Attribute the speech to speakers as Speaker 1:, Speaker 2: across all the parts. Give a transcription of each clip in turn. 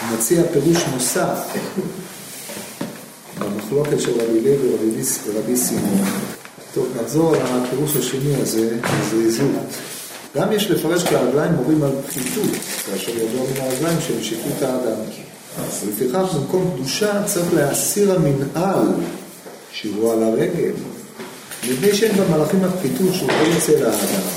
Speaker 1: הוא מציע פירוש נוסף במחלוקת של רבי לוי ורבי סימון. טוב, נחזור לפירוש השני הזה, זריזות. גם יש לפרש כי הרגליים מורים על פחיתות, כאשר ידוע מן הרגליים שהם שיפוט האדם. ולפיכך במקום קדושה צריך להסיר המנהל שהוא על הרגל, מפני שאין במלאכים הפחיתות שהוא לא יצא לאדם.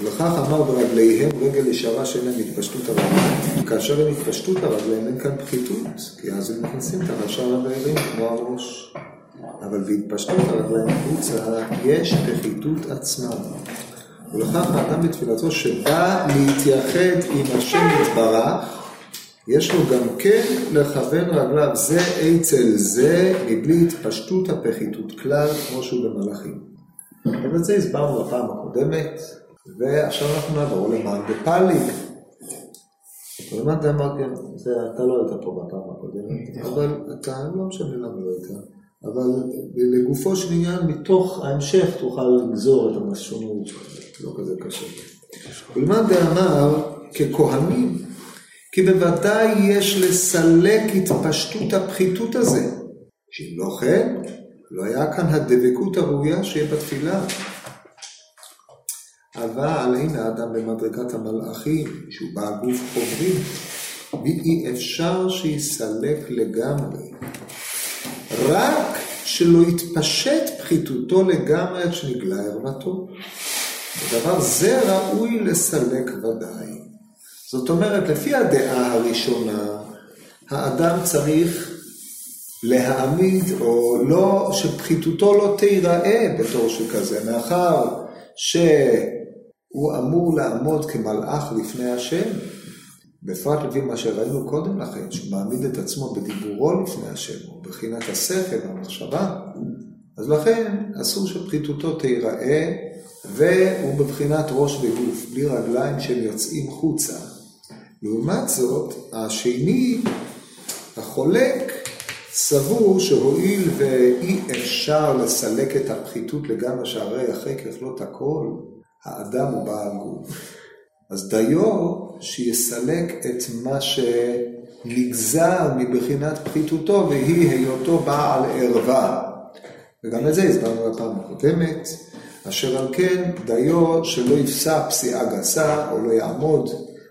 Speaker 1: ולכך אמר ברגליהם רגל ישרה שאין להם התפשטות הרגליים. כאשר הם התפשטות הרגליים אין כאן פחיתות, כי אז הם מכניסים את הרשע לבעירים כמו הראש. אבל בהתפשטות הרגליים החוצה יש פחיתות עצמה. ולכך האדם בתפילתו שבא להתייחד עם השם יתברך, יש לו גם כן לכוון רגליו זה אצל זה מבלי התפשטות הפחיתות כלל כמו שהוא במלאכים. ואת זה הסברנו בפעם הקודמת, ועכשיו אנחנו נעבור למאן דפאלי. למאן דאמרגן, אתה לא היית פה בפעם הקודמת, אבל אתה, לא משנה למה לא היית, אבל לגופו של עניין, מתוך ההמשך תוכל לגזור את המשונות, לא כזה קשה. ולמאן דאמר, ככהנים, כי בוודאי יש לסלק התפשטות הפחיתות הזה, שאם לא כן, לא היה כאן הדבקות הראויה שיהיה בתפילה. אבל הנה האדם במדרגת המלאכים, שהוא בעל גוף חומרי, ואי אפשר שיסלק לגמרי. רק שלא יתפשט פחיתותו לגמרי עד שנגלה ערמתו. ודבר זה ראוי לסלק ודאי. זאת אומרת, לפי הדעה הראשונה, האדם צריך להעמיד, או לא, שפחיתותו לא תיראה בתור שכזה, מאחר שהוא אמור לעמוד כמלאך לפני השם, בפרט לפי מה שראינו קודם לכן, שהוא מעמיד את עצמו בדיבורו לפני השם, או בחינת השכל, המחשבה, אז לכן אסור שפחיתותו תיראה, והוא בבחינת ראש וגוף, בלי רגליים שהם יוצאים חוצה. לעומת זאת, השני, החולק, סבור שהואיל ואי אפשר לסלק את הפחיתות לגמרי שהרי אחרי ככלות הכל, האדם הוא בעל גוף. אז דיו שיסלק את מה שנגזר מבחינת פחיתותו והיא היותו בעל ערווה. וגם את זה הסברנו בפעם הקודמת, אשר על כן דיו שלא יפסע פסיעה גסה או לא יעמוד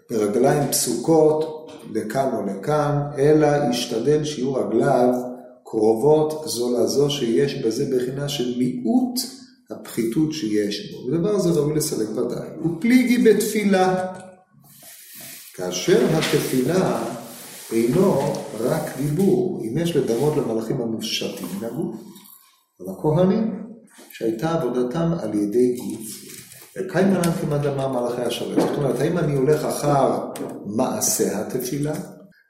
Speaker 1: ברגליים פסוקות לכאן או לכאן, אלא ישתדל שיהיו רגליו קרובות זו לזו שיש בזה בחינה של מיעוט הפחיתות שיש בו. ודבר הזה ראוי לסלק ודאי. ופליגי בתפילה. כאשר התפילה אינו רק דיבור, אם יש לדמות למלאכים המופשטים אבל הכהנים, שהייתה עבודתם על ידי גוף, קיימנן כמעט אמר מלאכי השרת. זאת אומרת, האם אני הולך אחר מעשה התפילה,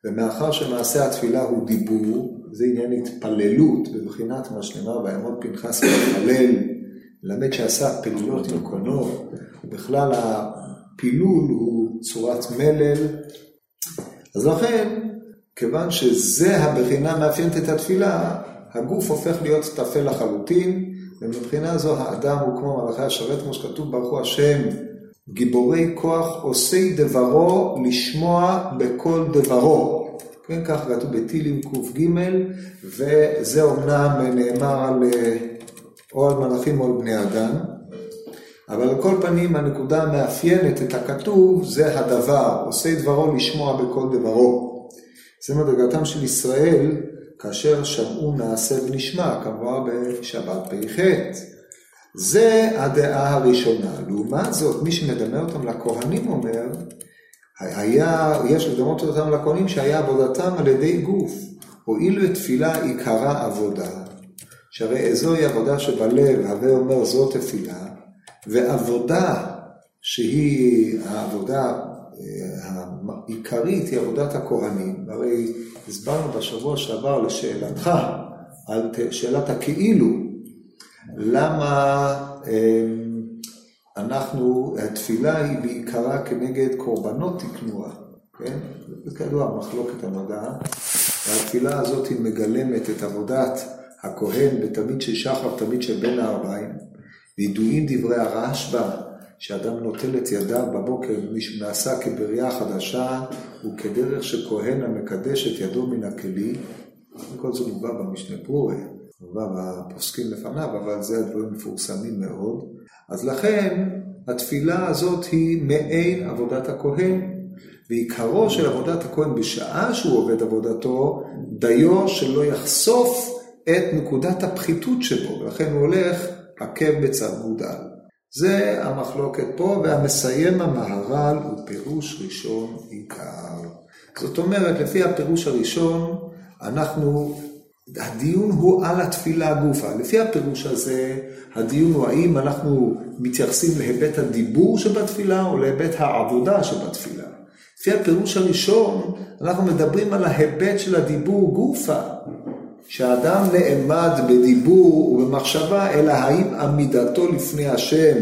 Speaker 1: ומאחר שמעשה התפילה הוא דיבור, זה עניין התפללות, בבחינת מה שנאמר, ויעמוד פנחס להתפלל, מלמד שעשה פעולות עם קונו, ובכלל הפילול הוא צורת מלל. אז לכן, כיוון שזה הבחינה מאפיינת את התפילה, הגוף הופך להיות טפל לחלוטין, ומבחינה זו האדם הוא כמו מלאכי השרת, כמו שכתוב הוא השם, גיבורי כוח עושי דברו לשמוע בכל דברו. כן, כך כתוב בתהילים ק"ג, וזה אומנם נאמר על, או על מלאכים או על בני אדם, אבל על כל פנים הנקודה המאפיינת את הכתוב זה הדבר, עושי דברו לשמוע בכל דברו. זה מדרגתם של ישראל כאשר שמעו נעשה ונשמע, כמובן בשבת פ"ח. זה הדעה הראשונה. לעומת זאת, מי שמדמה אותם לכהנים אומר, היה, יש לדמות אותם לכהנים שהיה עבודתם על ידי גוף. הואיל ותפילה עיקרה עבודה, שהרי זוהי עבודה שבלב, הווה אומר זו תפילה, ועבודה שהיא העבודה העיקרית היא עבודת הכהנים. הרי הסברנו בשבוע שעבר לשאלתך, על שאלת הכאילו, למה אמ, אנחנו, התפילה היא בעיקרה כנגד קורבנות תקנוה, כן? זה כידוע מחלוקת המדע, והתפילה הזאת היא מגלמת את עבודת הכהן בתמיד של שחר, תמיד של בין הערביים, וידועים דברי הרשב"א, שאדם נוטל את ידיו בבוקר נעשה כבריאה חדשה, וכדרך שכהן המקדש את ידו מן הכלי. כל זה מובא במשנה פורי, מובא בפוסקים לפניו, אבל זה הדברים מפורסמים מאוד. אז לכן התפילה הזאת היא מעין עבודת הכהן, ועיקרו של עבודת הכהן בשעה שהוא עובד עבודתו, דיו שלא יחשוף את נקודת הפחיתות שבו, ולכן הוא הולך עקב בצד מודל. זה המחלוקת פה, והמסיים המהר"ל הוא פירוש ראשון עיקר. זאת אומרת, לפי הפירוש הראשון, אנחנו, הדיון הוא על התפילה גופה. לפי הפירוש הזה, הדיון הוא האם אנחנו מתייחסים להיבט הדיבור שבתפילה או להיבט העבודה שבתפילה. לפי הפירוש הראשון, אנחנו מדברים על ההיבט של הדיבור גופה. שהאדם נעמד בדיבור ובמחשבה, אלא האם עמידתו לפני השם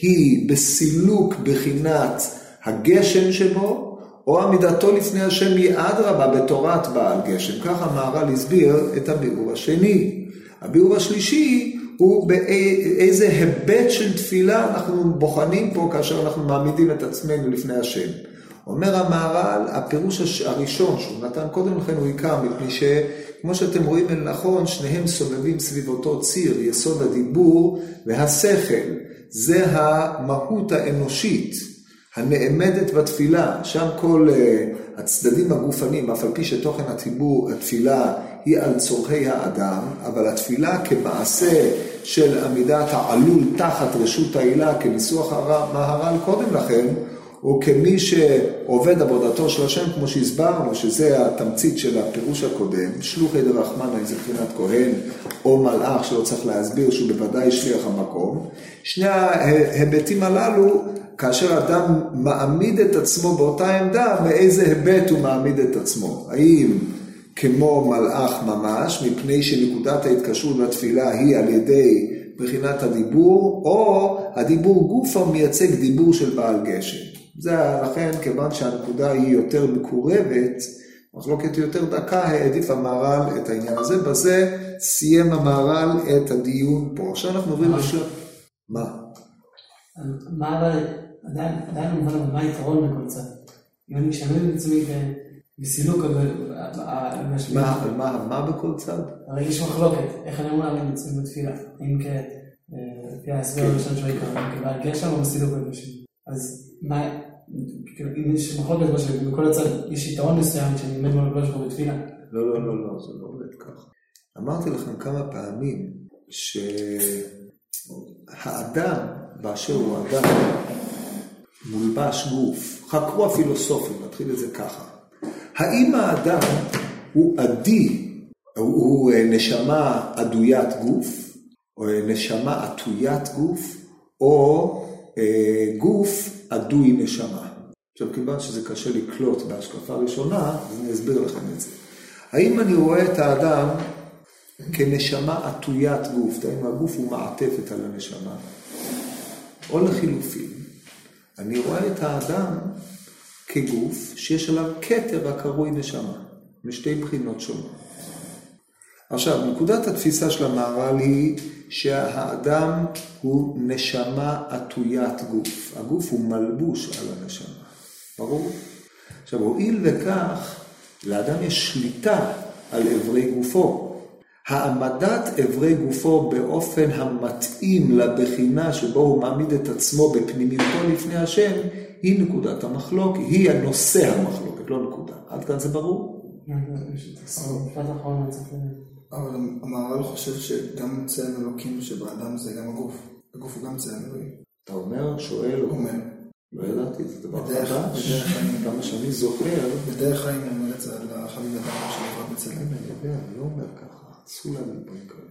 Speaker 1: היא בסילוק בחינת הגשם שבו, או עמידתו לפני השם היא אדרבה בתורת בעל גשם. ככה המהר"ל הסביר את הביאור השני. הביאור השלישי הוא באיזה היבט של תפילה אנחנו בוחנים פה כאשר אנחנו מעמידים את עצמנו לפני השם. אומר המהר"ל, הפירוש הראשון שהוא נתן קודם לכן הוא עיקר, מפני שכמו שאתם רואים לנכון, שניהם סובבים סביב אותו ציר, יסוד הדיבור והשכל. זה המהות האנושית הנעמדת בתפילה, שם כל uh, הצדדים הגופניים, אף על פי שתוכן הטיבור, התפילה היא על צורכי האדם, אבל התפילה כמעשה של עמידת העלול תחת רשות העילה, כניסוח המהר"ל קודם לכן, או כמי שעובד עבודתו של השם, כמו שהסברנו, שזה התמצית של הפירוש הקודם, שלוחי דרחמנא זה מבחינת כהן, או מלאך שלא צריך להסביר שהוא בוודאי שליח המקום. שני ההיבטים הללו, כאשר אדם מעמיד את עצמו באותה עמדה, מאיזה היבט הוא מעמיד את עצמו? האם כמו מלאך ממש, מפני שנקודת ההתקשרות לתפילה היא על ידי בחינת הדיבור, או הדיבור גופה מייצג דיבור של בעל גשם. זה לכן, כיוון שהנקודה היא יותר מקורבת, מחלוקת יותר דקה, העדיף המהר"ל את העניין הזה. בזה סיים המהר"ל את הדיון פה. עכשיו אנחנו עוברים לשלב... מה?
Speaker 2: מה אבל, עדיין מובן מה היתרון בכל צד? אם אני אשמר את עצמי בסילוק
Speaker 1: מה בכל צד?
Speaker 2: הרי יש מחלוקת, איך אני אומר על עצמי בתפילה? אם כפי ההסבר הראשון שלו כבעל גשם או בסילוק הגשם? אז מה, יש מחלוקת בכל הצד יש יתרון מסוים שאני עומד מול הקדוש ברוך בתפילה.
Speaker 1: לא, לא, לא, לא, זה לא עובד ככה. אמרתי לכם כמה פעמים שהאדם באשר הוא אדם מולבש גוף, חקרו הפילוסופים, נתחיל את זה ככה. האם האדם הוא עדי, הוא נשמה עדוית גוף, או נשמה עטוית גוף, או גוף עדוי נשמה. עכשיו, כיוון שזה קשה לקלוט בהשקפה ראשונה, אז אני אסביר לכם את זה. האם אני רואה את האדם כנשמה עטוית גוף, האם הגוף הוא מעטפת על הנשמה, או לחילופין, אני רואה את האדם כגוף שיש עליו כתר הקרוי נשמה, משתי בחינות שונות. עכשיו, נקודת התפיסה של המהר"ל היא שהאדם הוא נשמה עטוית גוף. הגוף הוא מלבוש על הנשמה, ברור? עכשיו, הואיל וכך, לאדם יש שליטה על אברי גופו. העמדת אברי גופו באופן המתאים לבחינה שבו הוא מעמיד את עצמו בפנימיותו לפני השם, היא נקודת המחלוקת, היא הנושא המחלוקת, לא נקודה. עד כאן זה ברור?
Speaker 3: אבל המהר"ל חושב שגם צלם אלוקים שבאדם זה גם הגוף. הגוף הוא גם צלם אלוהים.
Speaker 1: אתה אומר, שואל,
Speaker 3: אומר.
Speaker 1: לא ידעתי, זה דבר חדש. כמה שאני זוכר.
Speaker 3: בדרך חיים הוא אומר את זה על החביב אדם עברת בצלם.
Speaker 1: אני יודע, אני לא אומר ככה. אסור לנו דברים כאלה.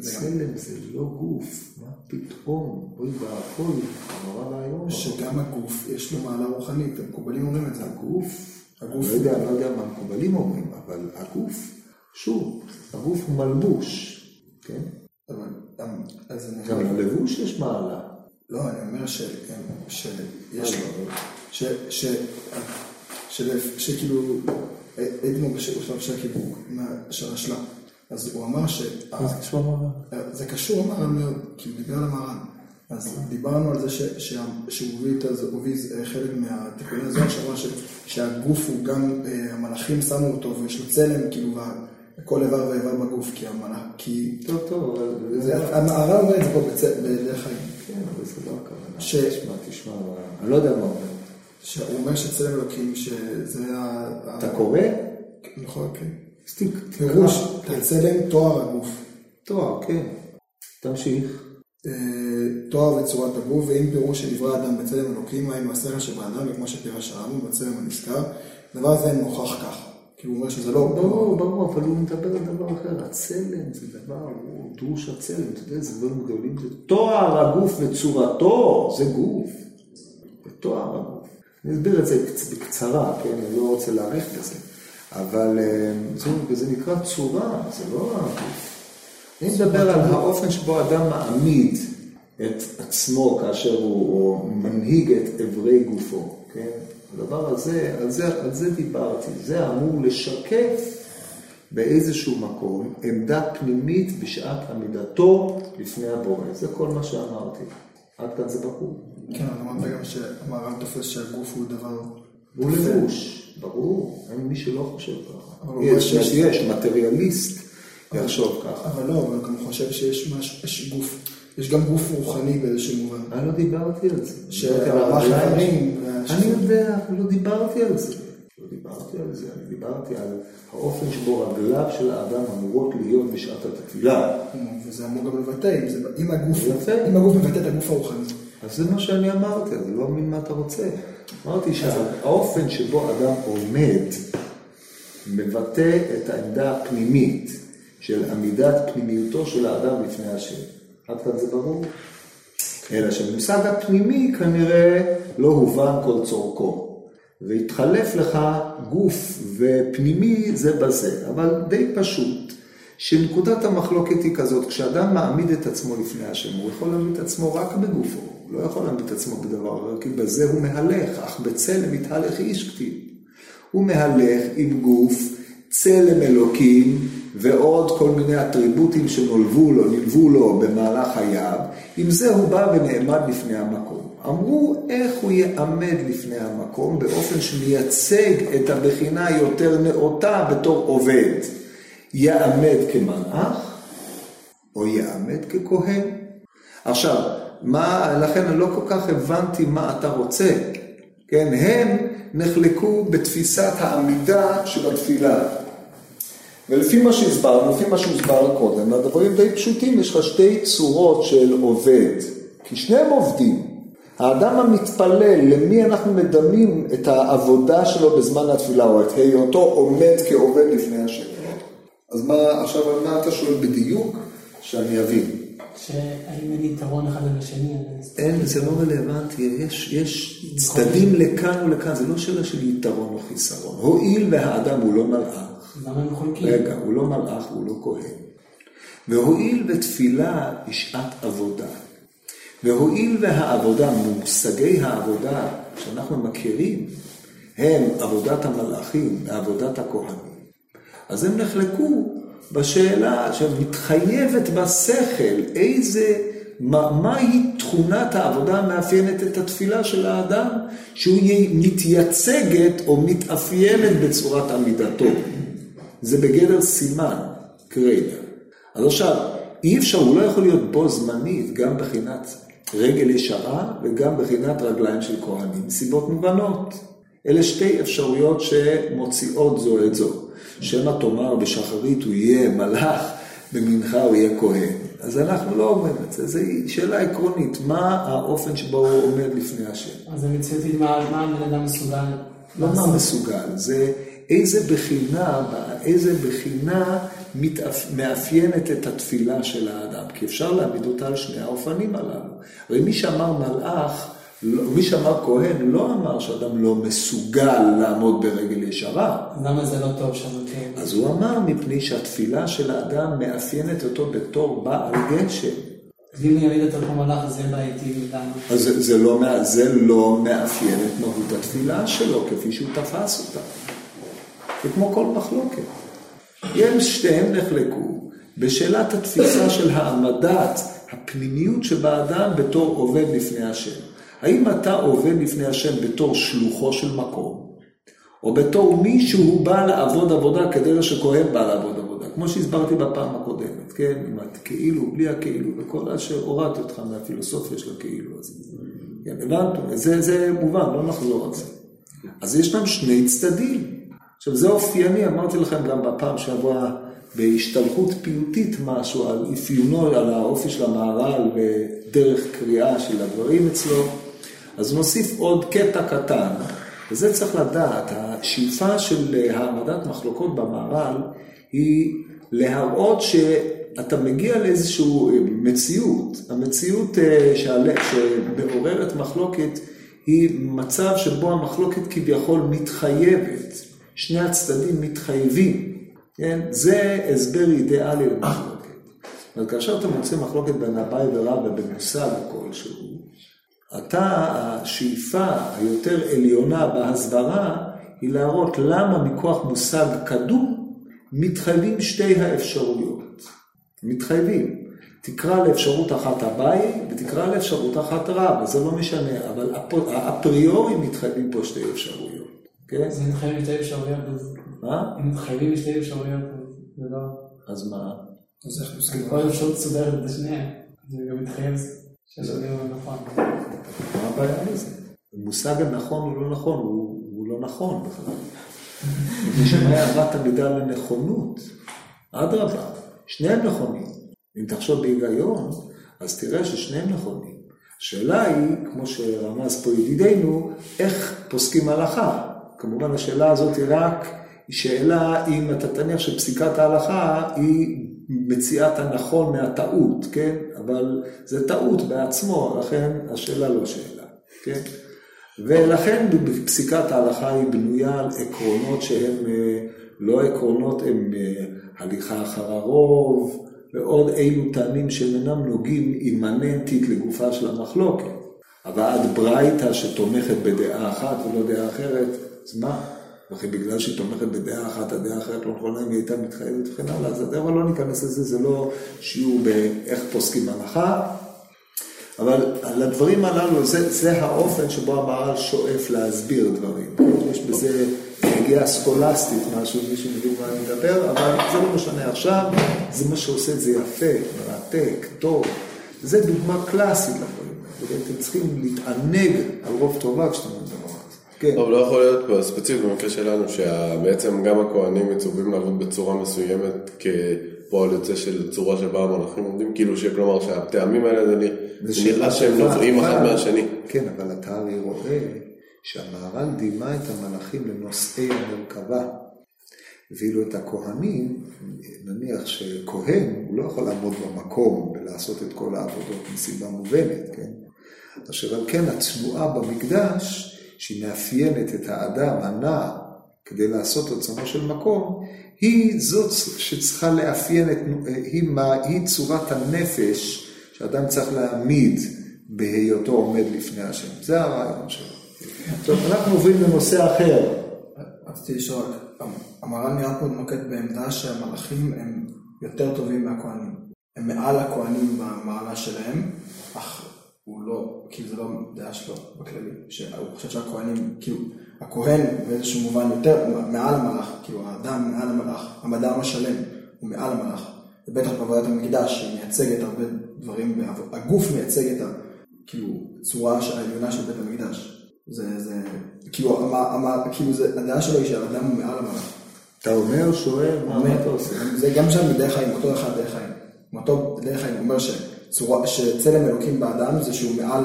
Speaker 1: צלם זה לא גוף, מה פתאום, אוי ואבוי, נורא ואיום.
Speaker 3: שגם הגוף יש לו מעלה רוחנית, המקובלים אומרים את זה.
Speaker 1: הגוף, הגוף, אני לא יודע מה המקובלים אומרים, אבל הגוף שוב, הגוף הוא מלבוש, כן?
Speaker 3: אבל, אז אני...
Speaker 1: גם ללבוש יש מעלה.
Speaker 3: לא, אני אומר שיש לו, שכאילו, הייתי מאוד בשלב של הקיבוק, של השלב. אז הוא אמר ש...
Speaker 1: מה זה קשור למרן?
Speaker 3: זה קשור למרן מאוד, כי הוא דיבר על המרן. אז דיברנו על זה ש- שה- שהוא הביא אה, חלק מהתיקוני הזוהר שאמר ש- שהגוף הוא גם, אה, המלאכים שמו אותו ויש לו צלם, כאילו, כל איבר ואיבר בגוף, כי המלאך, כי...
Speaker 1: טוב, טוב, אבל
Speaker 3: המהר"ל אומר את זה פה בדרך חיים.
Speaker 1: כן, אבל זה לא הכוונה.
Speaker 3: ש-
Speaker 1: תשמע, תשמע, אני לא יודע מה אומר.
Speaker 3: שהוא אומר שצלם אלוקים, שזה ה...
Speaker 1: אתה קורא?
Speaker 3: נכון, כן.
Speaker 1: אז תק-
Speaker 3: פירוש,
Speaker 1: תקרא.
Speaker 3: הצלם תואר הגוף.
Speaker 1: תואר, כן. תמשיך.
Speaker 3: אה, תואר וצורת הגוף, ואם פירוש שנברא אדם בצלם אלוקים, היינו השכל שבאדם, וכמו שפירש הרמב"ם בצלם הנזכר, דבר זה מוכח כך. כי הוא אומר שזה לא...
Speaker 1: ברור, ברור, אבל הוא מדבר על דבר אחר. הצלם זה דבר, הוא דרוש הצלם, אתה יודע, זה דברים גדולים. זה תואר הגוף וצורתו, זה גוף. זה תואר הגוף. אני אסביר את זה בקצ- בקצרה, כן? אני לא רוצה להאריך בזה. אבל אה, זה, נקרא צורה, זה לא הגוף. אני מדבר על האופן שבו אדם מעמיד את עצמו כאשר הוא מנהיג את אברי גופו, כן? הדבר הזה, על זה, על זה דיברתי, זה אמור לשקף באיזשהו מקום עמדה פנימית בשעת עמידתו לפני הבורא, זה כל מה שאמרתי. עד כאן זה ברור.
Speaker 3: כן, אמרת גם שהמהר"ל תופס שהגוף הוא דבר...
Speaker 1: הוא לבוש, ברור, אין מי שלא חושב ככה.
Speaker 3: הוא
Speaker 1: יש, יש, מטריאליסט יחשוב ככה.
Speaker 3: אבל לא, אבל גם חושב שיש גוף, יש גם גוף רוחני באיזשהו מובן.
Speaker 1: אני לא דיברתי על זה. הרגליים.
Speaker 3: האיברים,
Speaker 1: אני יודע, לא דיברתי על זה. לא דיברתי על זה, אני דיברתי על האופן שבו רגליו של האדם אמורות להיות בשעת התפילה.
Speaker 3: וזה אמור גם לבטא. אם הגוף מבטא את הגוף הרוחני.
Speaker 1: אז זה מה שאני אמרתי, אני לא מבין מה אתה רוצה. אמרתי שהאופן שבו אדם עומד מבטא את העמדה הפנימית של עמידת פנימיותו של האדם לפני השם. עד כאן זה ברור? אלא שבמושג הפנימי כנראה לא הובן כל צורכו. והתחלף לך גוף ופנימי זה בזה, אבל די פשוט, שנקודת המחלוקת היא כזאת, כשאדם מעמיד את עצמו לפני השם, הוא יכול להעמיד את עצמו רק בגופו, הוא לא יכול להעמיד את עצמו בדבר כי בזה הוא מהלך, אך בצלם יתהלך איש כתיב. הוא מהלך עם גוף, צלם אלוקים ועוד כל מיני אטריבוטים שנולבו לו, נלוו לו במהלך חייו, עם זה הוא בא ונעמד לפני המקום. אמרו איך הוא יעמד לפני המקום באופן שמייצג את הבחינה היותר נאותה בתור עובד. יעמד כמלאך או יעמד ככהן. עכשיו, מה, לכן אני לא כל כך הבנתי מה אתה רוצה. כן, הם נחלקו בתפיסת העמידה של התפילה. ולפי מה שהסברנו, לפי מה שהוסבר קודם, הדברים די פשוטים, יש לך שתי צורות של עובד, כי שניהם עובדים. האדם המתפלל, למי אנחנו מדמים את העבודה שלו בזמן התפילה, או את היותו עומד כעובד לפני השם. אז מה, עכשיו על מה אתה שואל בדיוק? שאני אבין.
Speaker 2: שהאם אין יתרון אחד על השני?
Speaker 1: אין, זה לא רלוונטי, יש, יש צדדים לכאן ולכאן, זה לא שאלה של יתרון או חיסרון. הואיל והאדם הוא לא מלאך,
Speaker 2: חולקים?
Speaker 1: רגע, הוא לא מלאך והוא לא כהן. והואיל ותפילה היא שעת עבודה, והואיל והעבודה, מושגי העבודה שאנחנו מכירים, הם עבודת המלאכים ועבודת הכהנים, אז הם נחלקו בשאלה שמתחייבת בשכל, איזה, מה, מהי תכונת העבודה המאפיינת את התפילה של האדם, שהוא מתייצגת או מתאפיינת בצורת עמידתו. זה בגדר סימן, קריינה. אז עכשיו, אי אפשר, הוא לא יכול להיות בו זמנית, גם בחינת רגל ישרה וגם בחינת רגליים של כהנים, מסיבות מובנות. אלה שתי אפשרויות שמוציאות זו את זו. שמא תאמר בשחרית הוא יהיה מלאך, במנחה הוא יהיה כהן. אז אנחנו לא אומרים את זה, זו שאלה עקרונית, מה האופן שבו הוא עומד לפני השם.
Speaker 2: אז המציאות היא מה מה הבן אדם מסוגל
Speaker 1: לא מה. מסוגל, זה איזה בחינה, איזה בחינה מתאפ... מאפיינת את התפילה של האדם, כי אפשר להעמיד אותה על שני האופנים הללו. הרי מי שאמר מלאך, לא- מי שאמר כהן, לא אמר שאדם לא מסוגל לעמוד ברגל ישרה.
Speaker 2: למה זה לא טוב שם?
Speaker 1: אז הוא אמר מפני שהתפילה של האדם מאפיינת אותו בתור בעל גשם.
Speaker 2: אז אם יעמיד אותו כמו מלאך, זה בעייתי איתנו.
Speaker 1: אז זה, זה, לא, זה לא מאפיין את מהות התפילה שלו כפי שהוא תפס אותה. זה כמו כל מחלוקת. הם שתיהם נחלקו בשאלת התפיסה של העמדת הפנימיות שבאדם בתור עובד לפני השם. האם אתה עובד לפני השם בתור שלוחו של מקום, או בתור מי שהוא בא לעבוד עבודה כדרך שכהן בא לעבוד עבודה, כמו שהסברתי בפעם הקודמת, כן? עם הכאילו, בלי הכאילו, וכל אשר הורדתי אותך מהפילוסופיה של הכאילו הזה. כן, הבנתם? זה, זה מובן, לא נחזור על זה. אז יש להם שני צדדים. עכשיו, זה אופייני, אמרתי לכם גם בפעם שעברה, בהשתלחות פיוטית משהו, על אפיונו, על האופי של המהר"ל ודרך קריאה של הדברים אצלו. אז נוסיף עוד קטע קטן, וזה צריך לדעת, השאיפה של העמדת מחלוקות במהר"ל היא להראות שאתה מגיע לאיזושהי מציאות, המציאות אה, שמעוררת מחלוקת היא מצב שבו המחלוקת כביכול מתחייבת, שני הצדדים מתחייבים, כן? זה הסבר אידיאלי למחלוקת. אבל כאשר אתה מוצא מחלוקת בין אביי ורבא במושג כלשהו, אתה, השאיפה היותר עליונה בהסברה היא להראות למה מכוח מושג קדום מתחייבים שתי האפשרויות. מתחייבים. תקרא לאפשרות אחת אביי ותקרא לאפשרות אחת רב, אז זה לא משנה, אבל אפריורי מתחייבים פה שתי אפשרויות.
Speaker 2: כן? זה מתחייבים בשתי אפשרויות.
Speaker 1: מה?
Speaker 2: אם מתחייבים בשתי אפשרויות, זה לא...
Speaker 1: אז מה?
Speaker 3: אז איך מוסכים?
Speaker 2: כל אפשרות סודרת את השנייה, זה גם מתחייב שזה לא נכון.
Speaker 1: מה הבעיה בזה? המושג הנכון הוא לא נכון, הוא, הוא לא נכון בכלל. מי שמע אהבת המידה לנכונות, אדרבה, שניהם נכונים. אם תחשוב בהיגיון, אז תראה ששניהם נכונים. השאלה היא, כמו שרמז פה ידידנו, איך פוסקים הלכה. כמובן השאלה הזאת היא רק שאלה אם אתה תניח שפסיקת ההלכה היא מציאת הנכון מהטעות, כן? אבל זה טעות בעצמו, לכן השאלה לא שאלה, כן? ולכן פסיקת ההלכה היא בנויה על עקרונות שהם אה, לא עקרונות, הם אה, הליכה אחר הרוב, ועוד אילו טעמים שאינם נוגעים אימננטית לגופה של המחלוקת. עד ברייתא שתומכת בדעה אחת ולא דעה אחרת, אז מה? וכי בגלל שהיא תומכת בדעה אחת, הדעה אחרת לא נכונה, אם היא הייתה מתחייבת וכן הלאה, אז הדעה לא ניכנס לזה, זה לא שיעור באיך פוסקים הלכה. אבל על הדברים הללו, זה, זה האופן שבו המהר"ל שואף להסביר דברים. יש בזה נגיעה סקולסטית, משהו, מישהו מבין מה אני מדבר, אבל זה לא משנה עכשיו, זה מה שעושה את זה יפה, מרתק, טוב. זה דוגמה קלאסית לדברים האלה. אתם צריכים להתענג על רוב טובה כשאתם.
Speaker 4: כן. טוב, לא יכול להיות פה ספציפית במקרה שלנו, שבעצם גם הכוהנים מצווים לעבוד בצורה מסוימת כפועל יוצא של צורה שבה המלאכים עומדים, כאילו שכלומר שהטעמים האלה זה נראה שהם נובעים אחד מהשני.
Speaker 1: כן, אבל אתה הרי רואה שהמהר"ל דימה את המלאכים לנושאי המרכבה. ואילו את הכהנים, נניח שכהן, הוא לא יכול לעמוד במקום ולעשות את כל העבודות מסיבה מובנת, כן? אשר על כן התנועה במקדש שהיא מאפיינת את האדם הנע כדי לעשות רצונו של מקום, היא זאת שצריכה לאפיין את, היא, מה, היא צורת הנפש שאדם צריך להעמיד בהיותו עומד לפני השם. זה הרעיון שלו. טוב, אנחנו עוברים לנושא אחר.
Speaker 3: רציתי לשאול, המהר"ל נראה פה נוקט בעמדה שהמלאכים הם יותר טובים מהכוהנים. הם מעל הכוהנים במעלה שלהם, אך הוא לא, כאילו זה לא דעה שלו בכללי, שהוא חושב שהכהנים, כאילו, הכהן באיזשהו מובן יותר מעל המלאך, כאילו האדם מעל המלאך, המדעם השלם הוא מעל המלאך, ובטח בעבודת המקדש שמייצגת הרבה דברים, הגוף מייצג את כאילו צורה העליונה של בית המקדש. זה, זה, כאילו, המה, המה, כאילו זה, הדעה שלו היא שהאדם הוא מעל המלאך.
Speaker 1: אתה אומר, שואל, מה אתה עושה?
Speaker 3: זה גם שם בדרך חיים, אותו אחד דרך חיים. אותו דרך חיים, אומר ש... צורה, שצלם אלוקים באדם זה שהוא מעל,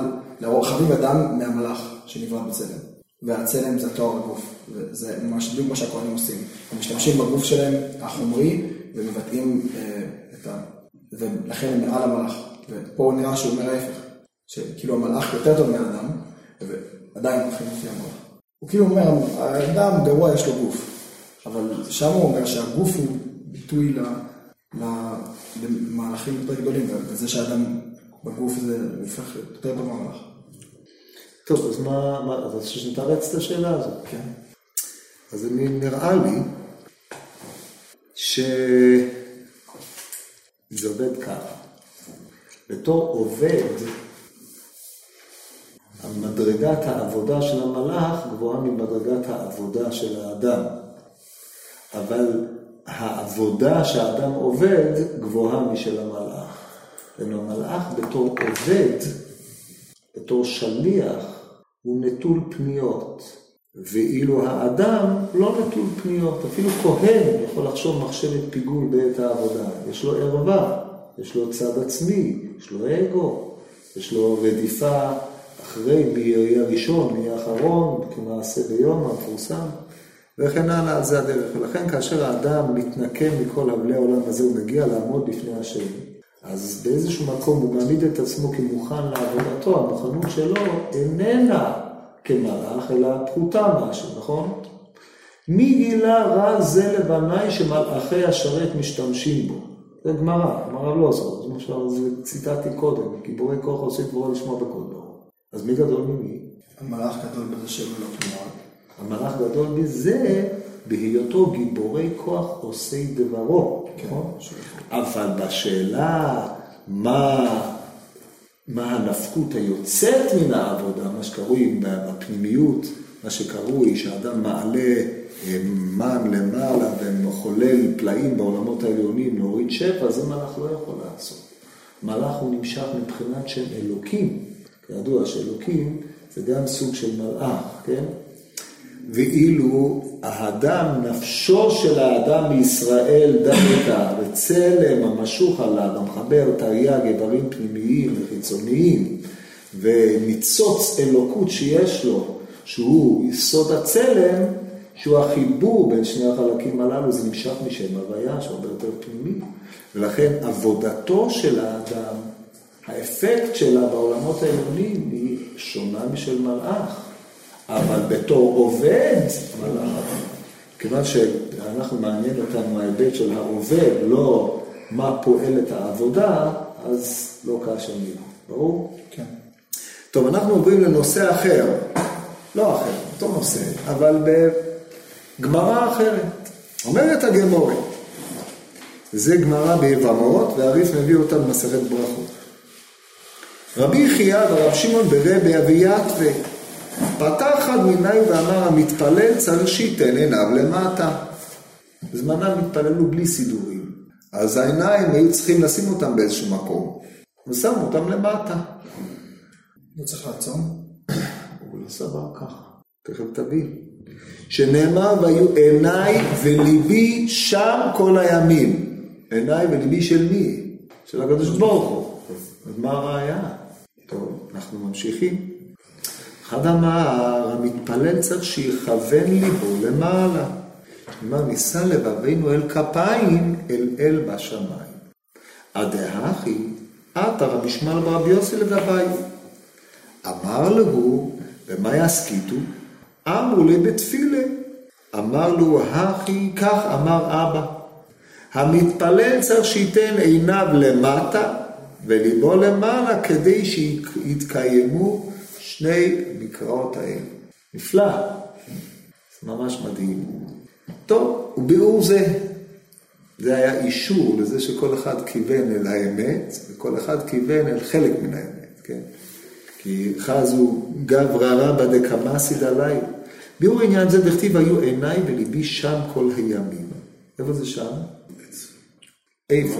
Speaker 3: חביב אדם מהמלאך שנברא בצלם. והצלם זה תואר הגוף, וזה ממש בדיוק מה שהכהנים עושים. הם משתמשים בגוף שלהם החומרי ומבטאים אה, את ה... ולכן הם מעל המלאך. ופה נראה שהוא אומר ההפך, שכאילו המלאך יותר טוב מהאדם, ועדיין הולכים לפי המלאך. הוא כאילו אומר, האדם גרוע יש לו גוף, אבל שם הוא אומר שהגוף הוא ביטוי ל... למהלכים יותר גדולים, וזה שאדם בגוף זה הופך יותר טוב מהמהלך.
Speaker 1: טוב, אז מה, מה אז שנתרץ את השאלה הזאת. כן. אז אני, נראה לי שזה עובד ככה. בתור עובד, מדרגת העבודה של המלאך גבוהה ממדרגת העבודה של האדם. אבל העבודה שהאדם עובד גבוהה משל המלאך. המלאך בתור עובד, בתור שליח, הוא נטול פניות. ואילו האדם לא נטול פניות, אפילו כהן יכול לחשוב מחשבת פיגול בעת העבודה. יש לו ערווה, יש לו צד עצמי, יש לו אגו, יש לו רדיפה אחרי מי יהיה הראשון, מי יהיה האחרון, כמעשה ביום המפורסם, וכן הלאה, זה הדרך. ולכן כאשר האדם מתנקם מכל אבלי העולם הזה, הוא מגיע לעמוד לפני השם. אז באיזשהו מקום הוא מעמיד את עצמו כמוכן לעבודתו, המוכנות שלו איננה כמלאך, אלא פחותה משהו, נכון? מי גילה רע זה לבניי שמלאכי השרת משתמשים בו? זה גמרא, גמרא לא זאת, זה ציטטתי קודם, גיבורי כוח עושים דברו לשמוע בקול ברור. אז מי גדול ממי?
Speaker 3: המלאך גדול בזה שלא לא.
Speaker 1: המלאך גדול בזה, בהיותו גיבורי כוח עושי דברו, נכון? אבל בשאלה מה, מה הנפקות היוצאת מן העבודה, מה שקרוי בפנימיות, מה שקרוי שהאדם מעלה אה, מן למעלה ומחולל פלאים בעולמות העליונים להוריד שפע, זה מלאך לא יכול לעשות. מלאך הוא נמשך מבחינת שם אלוקים. כידוע שאלוקים זה גם סוג של מלאך, כן? ואילו האדם, נפשו של האדם מישראל דמתה, וצלם המשוך עליו, המחבר תרי"ג איברים פנימיים וחיצוניים, וניצוץ אלוקות שיש לו, שהוא יסוד הצלם, שהוא החיבור בין שני החלקים הללו, זה נמשך משם הוויה, שהוא הרבה יותר פנימי. ולכן עבודתו של האדם, האפקט שלה בעולמות העליונים היא שונה משל מלאך. אבל בתור עובד, מלאך, כיוון שאנחנו מעניין אותנו ההיבט של העובד, לא מה פועלת העבודה, אז לא כאשר מילה. ברור?
Speaker 3: כן.
Speaker 1: טוב, אנחנו עוברים לנושא אחר. לא אחר, אותו נושא, אבל בגמרא אחרת. אומרת הגמורת, זה גמרא ביבמות, והריף מביא אותה במסכת ברכות. רבי חייא ורב שמעון ברבי אביתווה פתח אחד מיני ואמר המתפלל צריך שייתן עיניו למטה. בזמנם התפללו בלי סידורים, אז העיניים היו צריכים לשים אותם באיזשהו מקום, ושמו אותם למטה.
Speaker 3: לא צריך לעצום?
Speaker 1: הוא לא סבר ככה, תכף תבין. שנאמר והיו עיניי וליבי שם כל הימים. עיניי וליבי של מי? של הקדוש ברוך הוא. אז מה הראייה? טוב, אנחנו ממשיכים. אחד אמר, המתפלל צריך שיכוון ליבו למעלה. כלומר, נישא לבבינו אל כפיים, אל אל בשמיים. הדהכי, רבי שמעון ברבי יוסי לגבי. אמר לו, ומה יסכיתו? אמרו לי בתפילה. אמר לו, הכי, כך אמר אבא. המתפלל צריך שייתן עיניו למטה וליבו למעלה כדי שיתקיימו שני מקראות האלה. נפלא, זה ממש מדהים. טוב, וביאור זה, זה היה אישור לזה שכל אחד כיוון אל האמת, וכל אחד כיוון אל חלק מן האמת, כן? כי חזו גברא רבא דקמאסיד עליי. ביאור עניין זה דכתיב היו עיניי וליבי שם כל הימים. איפה זה שם? איפה?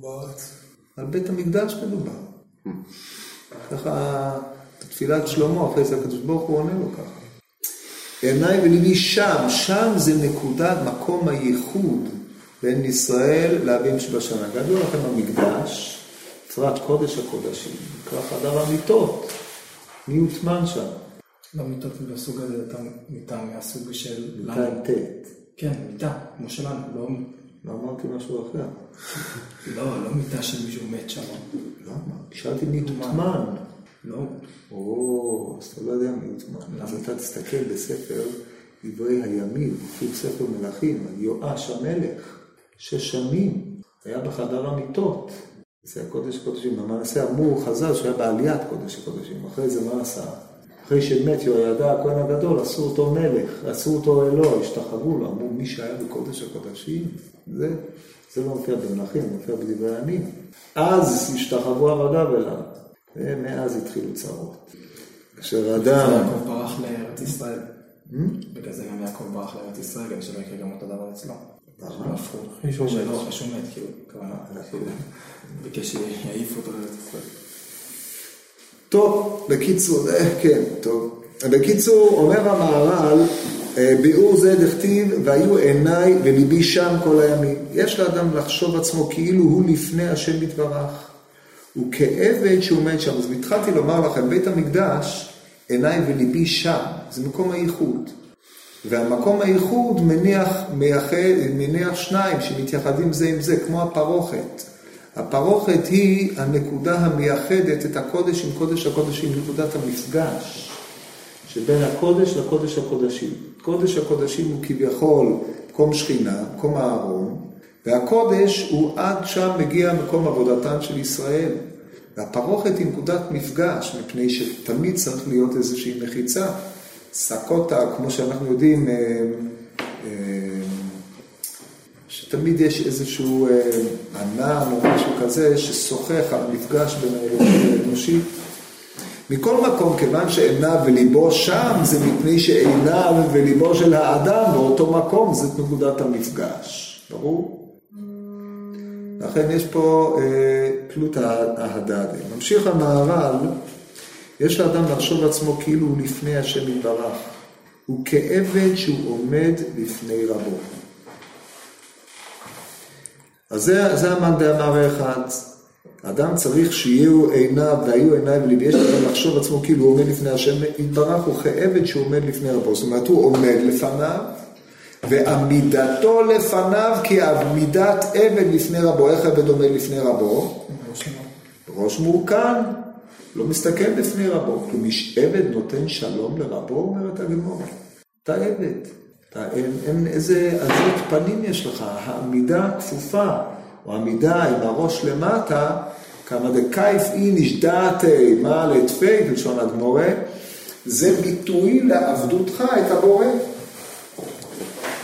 Speaker 3: בארץ.
Speaker 1: על בית המקדש מדובר. ככה, תפילת שלמה, אחרי זה הקדוש ברוך הוא עונה לו ככה. עיניי וליבי שם, שם זה נקודת מקום הייחוד בין ישראל לאבים שבשנה. גדול לכם המקדש, בפרט קודש הקודשים, נקרא חדר המיטות, מי הוטמן שם?
Speaker 3: לא מיטות מהסוג הזה, אתה מיטה מהסוג של...
Speaker 1: מיטה עם ט'.
Speaker 3: כן, מיטה, כמו שלנו, לא...
Speaker 1: לא אמרתי משהו אחר.
Speaker 3: לא, לא מיטה של מישהו מת שם.
Speaker 1: למה? שאלתי מי הוטמן.
Speaker 3: לא.
Speaker 1: או, אז אתה לא יודע מי. אז אתה תסתכל בספר דברי הימים, אפילו ספר מלכים, על יואש המלך, שש שנים, היה בחדר המיטות. זה הקודש הקודשים. למעשה אמור חז"ל שהיה בעליית קודש הקודשים. אחרי זה מה עשה? אחרי שמת יהוידע הכהן הגדול, עשו אותו מלך, עשו אותו אלוה, השתחוו לו, אמרו מי שהיה בקודש הקודשים, זה, זה לא מופיע במלכים, זה מופיע בדברי הימים. אז השתחוו עבדיו אליו, ומאז התחילו צרות. כאשר אדם...
Speaker 3: יעקב ברח לארץ ישראל. בגלל זה גם יעקב ברח לארץ ישראל, כדי שלא יקרה גם אותו דבר אצלו. שלא הפכו. שלא אחרי שהוא מת, כאילו, כוונה. ביקש שיעיף אותו לארץ ישראל.
Speaker 1: טוב, בקיצור, אה, כן, טוב. בקיצור, אומר המהר"ל, אה, ביאור זה דכתיב, והיו עיניי וליבי שם כל הימים. יש לאדם לחשוב עצמו כאילו הוא לפני השם יתברך. הוא כעבד שהוא מת שם. אז התחלתי לומר לכם, בית המקדש, עיניי וליבי שם, זה מקום הייחוד. והמקום הייחוד מניח, מייחד, מניח שניים שמתייחדים זה עם זה, כמו הפרוכת. הפרוכת היא הנקודה המייחדת את הקודש עם קודש הקודשים, נקודת המפגש שבין הקודש לקודש הקודשים. קודש הקודשים הוא כביכול מקום שכינה, מקום הארון, והקודש הוא עד שם מגיע מקום עבודתן של ישראל. והפרוכת היא נקודת מפגש, מפני שתמיד צריך להיות איזושהי מחיצה. סקוטה, כמו שאנחנו יודעים, אה, אה, שתמיד יש איזשהו אה, ענן או משהו כזה ששוחח על מפגש בין האלוהים לאנושי. מכל מקום, כיוון שעיניו וליבו שם, זה מפני שעיניו וליבו של האדם באותו מקום, זאת נקודת המפגש. ברור? לכן יש פה אה, פלוט ההדדי. ממשיך המהר"ל, יש לאדם לחשוב עצמו כאילו הוא לפני השם יתברך. הוא כעבד שהוא עומד לפני רבו. אז זה, זה המאן דאמר אחד. אדם צריך שיהיו עיניו והיו עיניו וליבי. יש לאדם לחשוב עצמו כאילו הוא עומד לפני השם יתברך, הוא כעבד שהוא עומד לפני רבו. זאת אומרת, הוא עומד לפניו, ועמידתו לפניו כעמידת עבד לפני רבו. איך עבד עומד לפני רבו? ראש מורכן, לא מסתכל לפני רבו. כי עבד נותן שלום לרבו, אומרת הגמור. אתה עבד. אתה, אין, אין איזה עזות פנים יש לך, העמידה כפופה, או עמידה עם הראש למטה, כמה דקייף איניש דעתי מה לתפי, בלשון הגמורה, זה ביטוי לעבדותך את הבורא.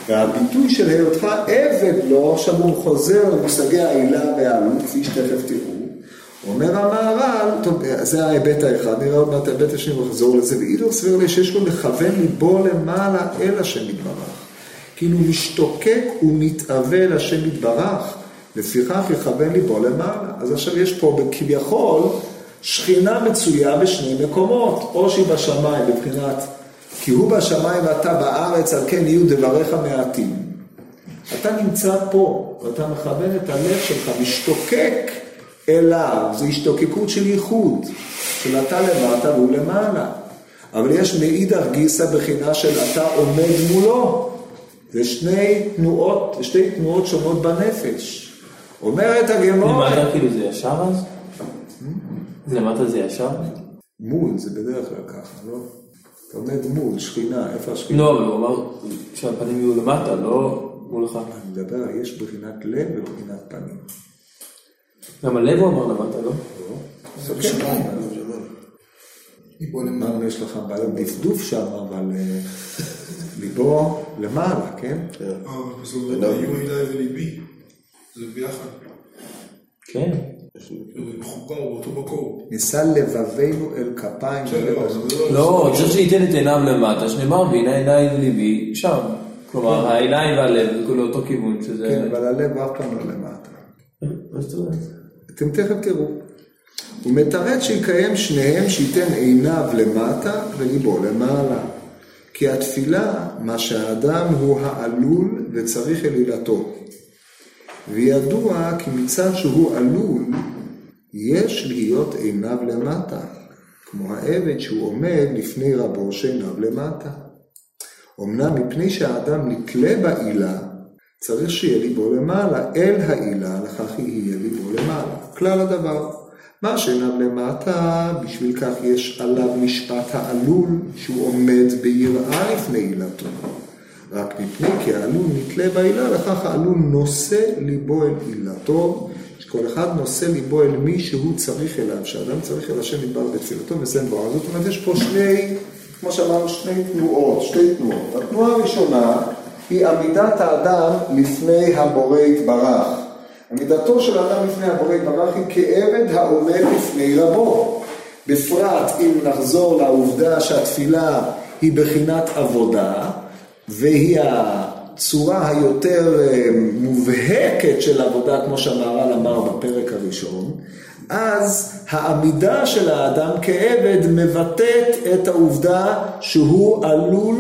Speaker 1: והביטוי של היותך עבד לו, עכשיו הוא חוזר למושגי העילה והעלות, כפי שתכף תראו. אומר המהר"ל, טוב, זה ההיבט האחד, נראה עוד מעט ההיבט השני ונחזור לזה, ואידור סביר לי שיש לו לכוון ליבו למעלה אל השם יתברך. כאילו משתוקק ומתאווה אל השם יתברך, לפיכך יכוון ליבו למעלה. אז עכשיו יש פה כביכול שכינה מצויה בשני מקומות, או שהיא בשמיים בבחינת כי הוא בשמיים ואתה בארץ, על כן יהיו דבריך מעטים. אתה נמצא פה, ואתה מכוון את הלב שלך, משתוקק אליו, זו השתוקקות של ייחוד, של אתה למטה והוא למעלה. אבל יש מאידך גיסא בחינה של אתה עומד מולו. זה שני תנועות, שתי תנועות שונות בנפש. אומרת הגמור...
Speaker 5: למטה כאילו זה ישר אז? למטה זה ישר?
Speaker 1: מול, זה בדרך כלל ככה, לא? אתה עומד מול, שכינה, איפה השכינה?
Speaker 5: לא, אבל הוא אמר שהפנים יהיו למטה, לא מולך.
Speaker 1: אני מדבר, יש בחינת לב ובחינת פנים.
Speaker 5: גם הלב הוא אמר למטה, לא?
Speaker 1: זה בשמיים. אמרנו, יש לך בעיות דפדוף שם, אבל אה, ליבו למעלה, כן?
Speaker 6: אה, אבל בסוף זה היו עיניי וליבי. זה ביחד.
Speaker 5: כן.
Speaker 6: מחובר באותו מקום.
Speaker 1: נישא לבבינו אל כפיים.
Speaker 6: לא...
Speaker 5: צריך שייתן את עיניו למטה, שנאמר והנה עיניי וליבי שם. כלומר, העיניים והלב זה כאילו אותו כיוון, שזה...
Speaker 1: כן, אבל הלב אף פעם לא למטה.
Speaker 5: מה זאת אומרת?
Speaker 1: אתם תכף תראו. הוא מתרץ שיקיים שניהם, שייתן עיניו למטה וליבו למעלה. כי התפילה, מה שהאדם הוא העלול וצריך אל עילתו. וידוע כי מצד שהוא עלול, יש להיות עיניו למטה, כמו העבד שהוא עומד לפני רבו שעיניו למטה. אמנם מפני שהאדם נתלה בעילה, צריך שיהיה ליבו למעלה, אל העילה, לכך יהיה ליבו למעלה. כלל הדבר. מה שעיניו למטה, בשביל כך יש עליו משפט העלול, שהוא עומד ביראה לפני עילתו. רק מפני כי העלול נתלה בעילה, לכך העלול נושא ליבו אל עילתו, שכל אחד נושא ליבו אל מי שהוא צריך אליו, שאדם צריך אל השם יתברך בתפילתו וזה מבואר. זאת אומרת, יש פה שני, כמו שאמרנו, שני תנועות, שתי תנועות. התנועה הראשונה היא עמידת האדם לפני הבורא יתברך. עמידתו של האדם לפני הבורא יתברך היא כעבד העומד לפני רבו. בפרט אם נחזור לעובדה שהתפילה היא בחינת עבודה, והיא הצורה היותר אה, מובהקת של עבודה, כמו שהמהר"ל אמר בפרק הראשון, אז העמידה של האדם כעבד מבטאת את העובדה שהוא עלול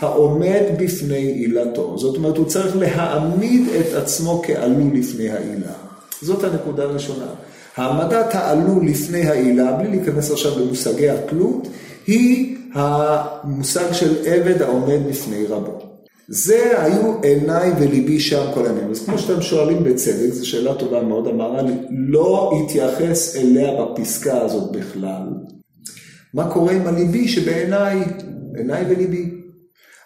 Speaker 1: העומד בפני עילתו. זאת אומרת, הוא צריך להעמיד את עצמו כעלול לפני העילה. זאת הנקודה הראשונה. העמדת העלול לפני העילה, בלי להיכנס עכשיו למושגי התלות, היא המושג של עבד העומד בפני רבו. זה היו עיניי וליבי שם כל הימים. אז כמו שאתם שואלים בצדק, זו שאלה טובה מאוד, אמרה לי, לא התייחס אליה בפסקה הזאת בכלל. מה קורה עם הליבי שבעיניי, עיניי וליבי?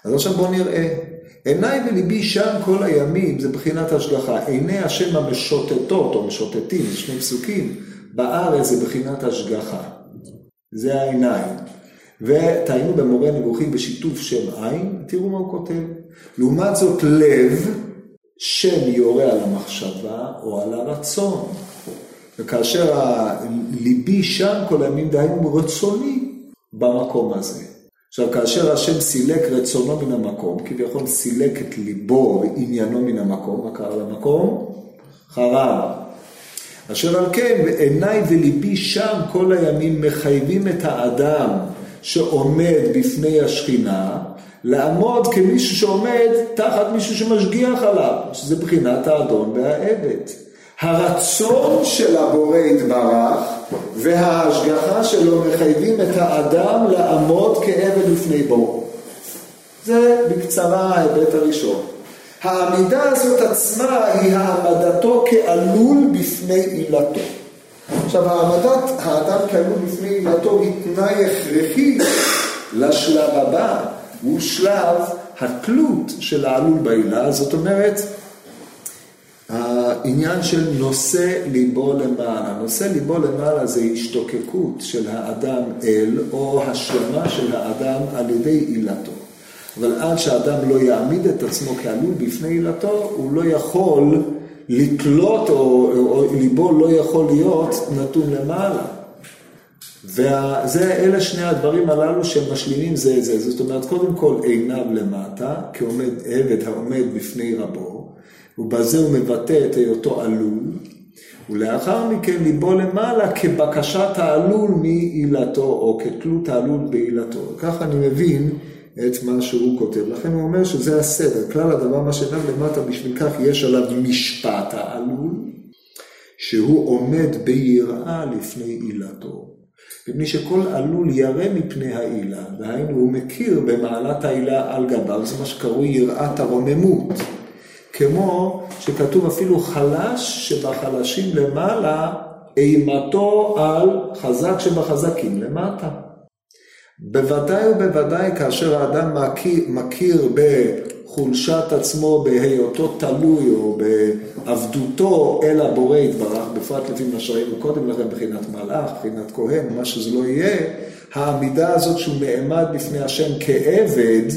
Speaker 1: אז עכשיו בואו נראה. עיניי וליבי שם כל הימים, זה בחינת השגחה. עיני השם המשוטטות או משוטטים, שני פסוקים, בארץ זה בחינת השגחה. זה העיניים. ותעיינו במורה נבוכים בשיתוף שם עין, תראו מה הוא כותב. לעומת זאת לב, שם יורה על המחשבה או על הרצון. וכאשר ליבי שם כל הימים, דהיינו רצוני במקום הזה. עכשיו, כאשר השם סילק רצונו מן המקום, כביכול סילק את ליבו ועניינו מן המקום, מה קרה למקום? חרב. אשר על כן, עיניי וליבי שם כל הימים מחייבים את האדם שעומד בפני השכינה, לעמוד כמישהו שעומד תחת מישהו שמשגיח עליו, שזה בחינת האדון והעבד. הרצון של הבורא יתברך וההשגחה שלו מחייבים את האדם לעמוד כעבד לפני בוראו. זה בקצרה ההיבט הראשון. העמידה הזאת עצמה היא העמדתו כעלול בפני עילתו. עכשיו, העמדת האדם כעלול בפני עילתו היא תנאי הכרחי לשלב הבא, הוא שלב התלות של העלול בעילה, זאת אומרת, העניין של נושא ליבו למעלה. נושא ליבו למעלה זה השתוקקות של האדם אל, או השלמה של האדם על ידי עילתו. אבל עד שהאדם לא יעמיד את עצמו כעלול בפני עילתו, הוא לא יכול לתלות, או, או ליבו לא יכול להיות נתון למעלה. ואלה שני הדברים הללו שמשלימים זה את זה. זאת אומרת, קודם כל עיניו למטה, כעומד עבד העומד בפני רבו, ובזה הוא מבטא את היותו עלול, ולאחר מכן ליבו למעלה כבקשת העלול מעילתו, או כתלות העלול בעילתו. ככה אני מבין את מה שהוא כותב. לכן הוא אומר שזה הסדר. כלל הדבר מה שאינם למטה, בשביל כך יש עליו משפט העלול, שהוא עומד ביראה לפני עילתו. מפני שכל עלול ירא מפני העילה, דהיינו הוא מכיר במעלת העילה על גביו, זה מה שקרוי יראת הרוממות. כמו שכתוב אפילו חלש שבחלשים למעלה, אימתו על חזק שבחזקים למטה. בוודאי ובוודאי כאשר האדם מכיר, מכיר בחולשת עצמו, בהיותו תלוי או בעבדותו אל הבורא יתברך, בפרט לפי מה שראינו קודם לכן, מבחינת מלאך, מבחינת כהן, מה שזה לא יהיה, העמידה הזאת שהוא נעמד בפני השם כעבד,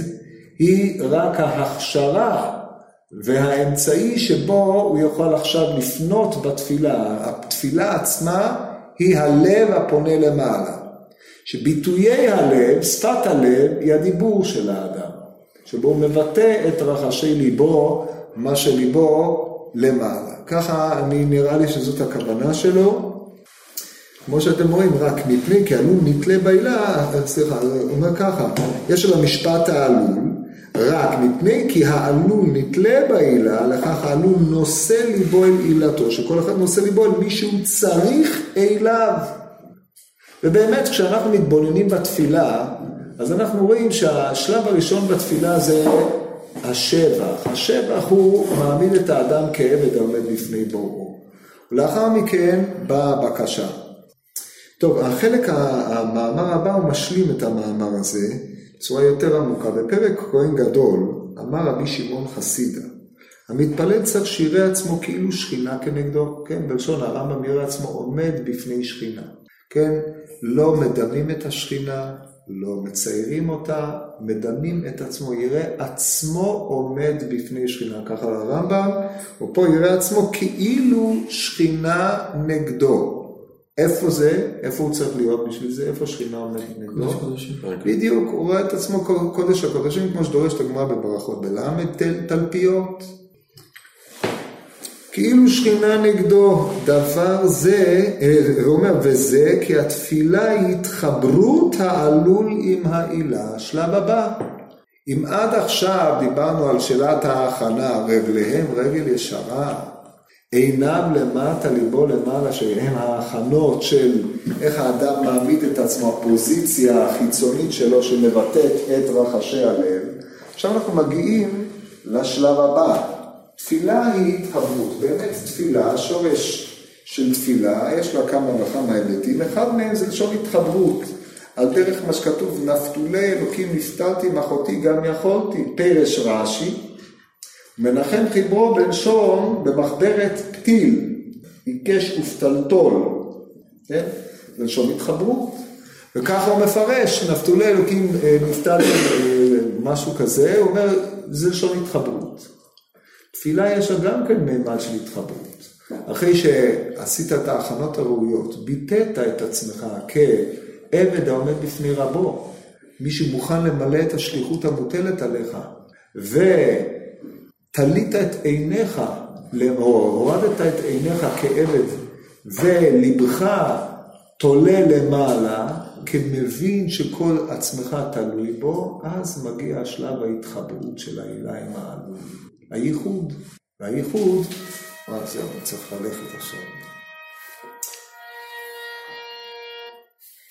Speaker 1: היא רק ההכשרה והאמצעי שבו הוא יכול עכשיו לפנות בתפילה. התפילה עצמה היא הלב הפונה למעלה. שביטויי הלב, שפת הלב, היא הדיבור של האדם. שבו הוא מבטא את רחשי ליבו, מה שליבו למעלה. ככה אני נראה לי שזאת הכוונה שלו. כמו שאתם רואים, רק מפני כי עלול נתלה בעילה, סליחה, הוא אומר ככה, יש על המשפט העלול, רק מפני כי העלול נתלה בעילה, לכך העלול נושא ליבו אל עילתו, שכל אחד נושא ליבו אל מי שהוא צריך אליו. ובאמת כשאנחנו מתבוננים בתפילה, אז אנחנו רואים שהשלב הראשון בתפילה זה השבח. השבח הוא מעמיד את האדם כעבד העומד בפני בוראו. ולאחר מכן באה הבקשה. טוב, החלק, המאמר הבא הוא משלים את המאמר הזה בצורה יותר עמוקה. בפרק כהן גדול, אמר רבי שמעון חסידה, המתפלל צריך שיראה עצמו כאילו שכינה כנגדו, כן, בלשון הרמב"ם יראה עצמו עומד בפני שכינה, כן, לא מדמים את השכינה, לא מציירים אותה, מדמים את עצמו, יראה עצמו עומד בפני שכינה, ככה הרמב"ם, ופה יראה עצמו כאילו שכינה נגדו. איפה זה? איפה הוא צריך להיות בשביל זה? איפה שכינה עומדת נגדו? בדיוק, הוא רואה את עצמו קודש הקודשים, כמו שדורשת הגמרא בברכות בלמד, תלפיות. כאילו שכינה נגדו, דבר זה, הוא אומר, וזה כי התפילה היא התחברות העלול עם העילה, שלב הבא. אם עד עכשיו דיברנו על שאלת ההכנה, רגליהם רגל ישרה, עיניו למטה, ליבו למעלה, שהם ההכנות של איך האדם מעמיד את עצמו, הפוזיציה החיצונית שלו שמבטאת את רחשי הלב. עכשיו אנחנו מגיעים לשלב הבא. תפילה היא התהוות, באמת תפילה, השורש של תפילה, יש לה כמה וכמה היבטים, אחד מהם זה לשון התחברות, על דרך מה שכתוב, נפתולי אלוקים נפתלתי, מחותי גם יכולתי, פרש רש"י, מנחם חיברו בלשון במחברת פתיל, עיקש ופתלתול, כן? בלשון התחברות. וככה הוא מפרש, נפתולי אלוקים נפתלתי משהו כזה, הוא אומר, זה לשון התחברות. תפילה יש לה גם כן מימד של התחברות. אחרי שעשית את ההכנות הראויות, ביטאת את עצמך כעבד העומד בפני רבו, מי שמוכן למלא את השליחות המוטלת עליך, ותלית את עיניך, או הורדת את עיניך כעבד, ולבך תולה למעלה, כמבין שכל עצמך תלוי בו, אז מגיע שלב ההתחברות של העילה עם העלול. הייחוד, והייחוד, אה זהו, צריך ללכת עכשיו.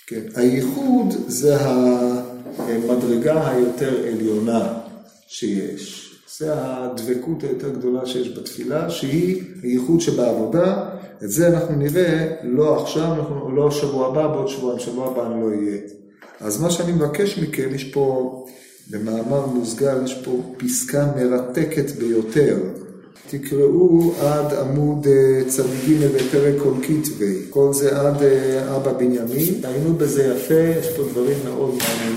Speaker 1: כן, הייחוד זה המדרגה היותר עליונה שיש. זה הדבקות היותר גדולה שיש בתפילה, שהיא הייחוד שבעבודה. את זה אנחנו נראה לא עכשיו, אנחנו, לא שבוע הבא, בעוד שבועיים, שבוע הבא אני לא אהיה. אז מה שאני מבקש מכם, יש פה, במאמר מוסגר, יש פה פסקה מרתקת ביותר. תקראו עד עמוד צ"ג בפרק כל כתבי, כל זה עד אבא בנימין, היינו בזה יפה, יש פה דברים מאוד מעניינים.